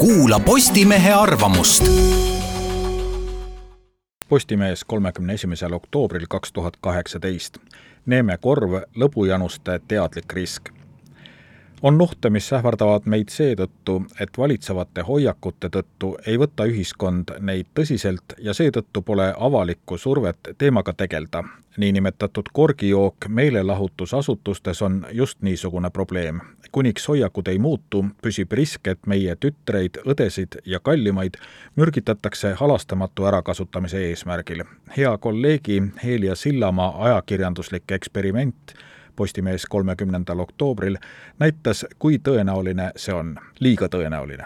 kuula Postimehe arvamust. Postimees kolmekümne esimesel oktoobril kaks tuhat kaheksateist. Neeme Korv, lõbujanuste teadlik risk on ohte, mis ähvardavad meid seetõttu, et valitsevate hoiakute tõttu ei võta ühiskond neid tõsiselt ja seetõttu pole avalikku survet teemaga tegeleda. niinimetatud korgijook meelelahutusasutustes on just niisugune probleem. kuniks hoiakud ei muutu, püsib risk, et meie tütreid, õdesid ja kallimaid mürgitatakse halastamatu ärakasutamise eesmärgil. hea kolleegi Helia Sillamaa ajakirjanduslik eksperiment Postimees kolmekümnendal oktoobril näitas, kui tõenäoline see on, liiga tõenäoline.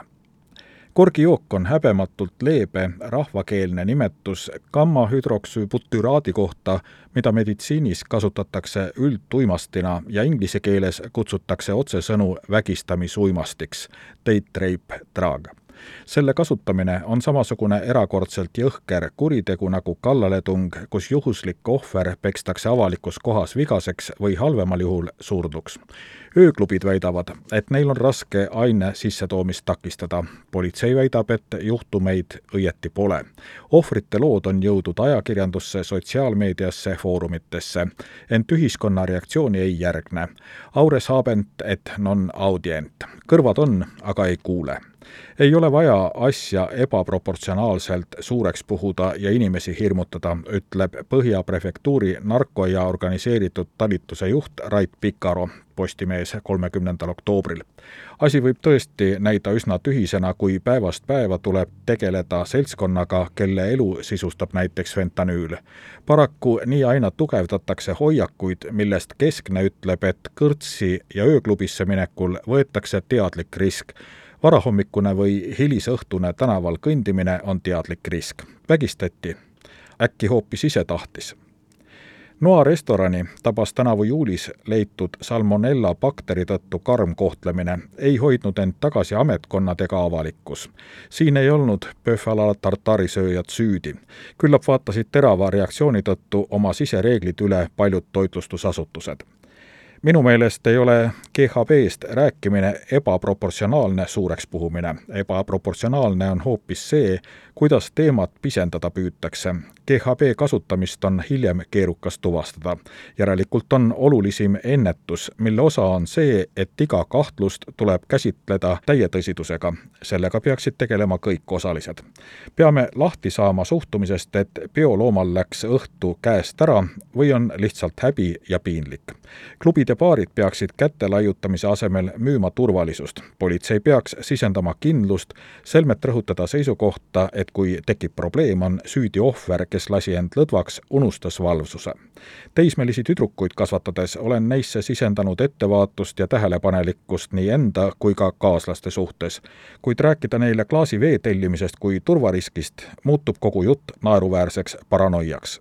korgijook on häbematult leebe rahvakeelne nimetus gammahüdroksüübutyraadi kohta, mida meditsiinis kasutatakse üldtuimastina ja inglise keeles kutsutakse otsesõnu vägistamisuimastiks, date rape drug selle kasutamine on samasugune erakordselt jõhker kuritegu nagu kallaletung, kus juhuslik ohver pekstakse avalikus kohas vigaseks või halvemal juhul surnuks. ööklubid väidavad, et neil on raske aine sissetoomist takistada. politsei väidab, et juhtumeid õieti pole. ohvrite lood on jõudnud ajakirjandusse, sotsiaalmeediasse, foorumitesse, ent ühiskonna reaktsiooni ei järgne. Aures habent et non audient. kõrvad on, aga ei kuule ei ole vaja asja ebaproportsionaalselt suureks puhuda ja inimesi hirmutada, ütleb Põhja prefektuuri narko- ja organiseeritud talituse juht Rait Pikaro Postimees kolmekümnendal oktoobril. asi võib tõesti näida üsna tühisena, kui päevast päeva tuleb tegeleda seltskonnaga, kelle elu sisustab näiteks fentanüül. paraku nii aina tugevdatakse hoiakuid, millest keskne ütleb, et kõrtsi ja ööklubisse minekul võetakse teadlik risk varahommikune või hilisõhtune tänaval kõndimine on teadlik risk. vägistati, äkki hoopis ise tahtis. Noa restorani tabas tänavu juulis leitud salmonella bakteri tõttu karm kohtlemine, ei hoidnud end tagasi ametkonnad ega avalikkus. siin ei olnud Pöhvala tartari sööjad süüdi. küllap vaatasid terava reaktsiooni tõttu oma sisereeglid üle paljud toitlustusasutused minu meelest ei ole GHB-st rääkimine ebaproportsionaalne suureks puhumine. ebaproportsionaalne on hoopis see, kuidas teemat pisendada püütakse. GHB kasutamist on hiljem keerukas tuvastada. järelikult on olulisim ennetus, mille osa on see, et iga kahtlust tuleb käsitleda täie tõsidusega. sellega peaksid tegelema kõik osalised. peame lahti saama suhtumisest, et bioloomal läks õhtu käest ära või on lihtsalt häbi ja piinlik. klubide ja baarid peaksid käte laiutamise asemel müüma turvalisust. politsei peaks sisendama kindlust, selmet rõhutada seisukohta, et kui tekib probleem, on süüdi ohver, kes lasi end lõdvaks, unustas valvsuse. teismelisi tüdrukuid kasvatades olen neisse sisendanud ettevaatust ja tähelepanelikkust nii enda kui ka kaaslaste suhtes. kuid rääkida neile klaasi vee tellimisest kui turvariskist, muutub kogu jutt naeruväärseks paranoiaks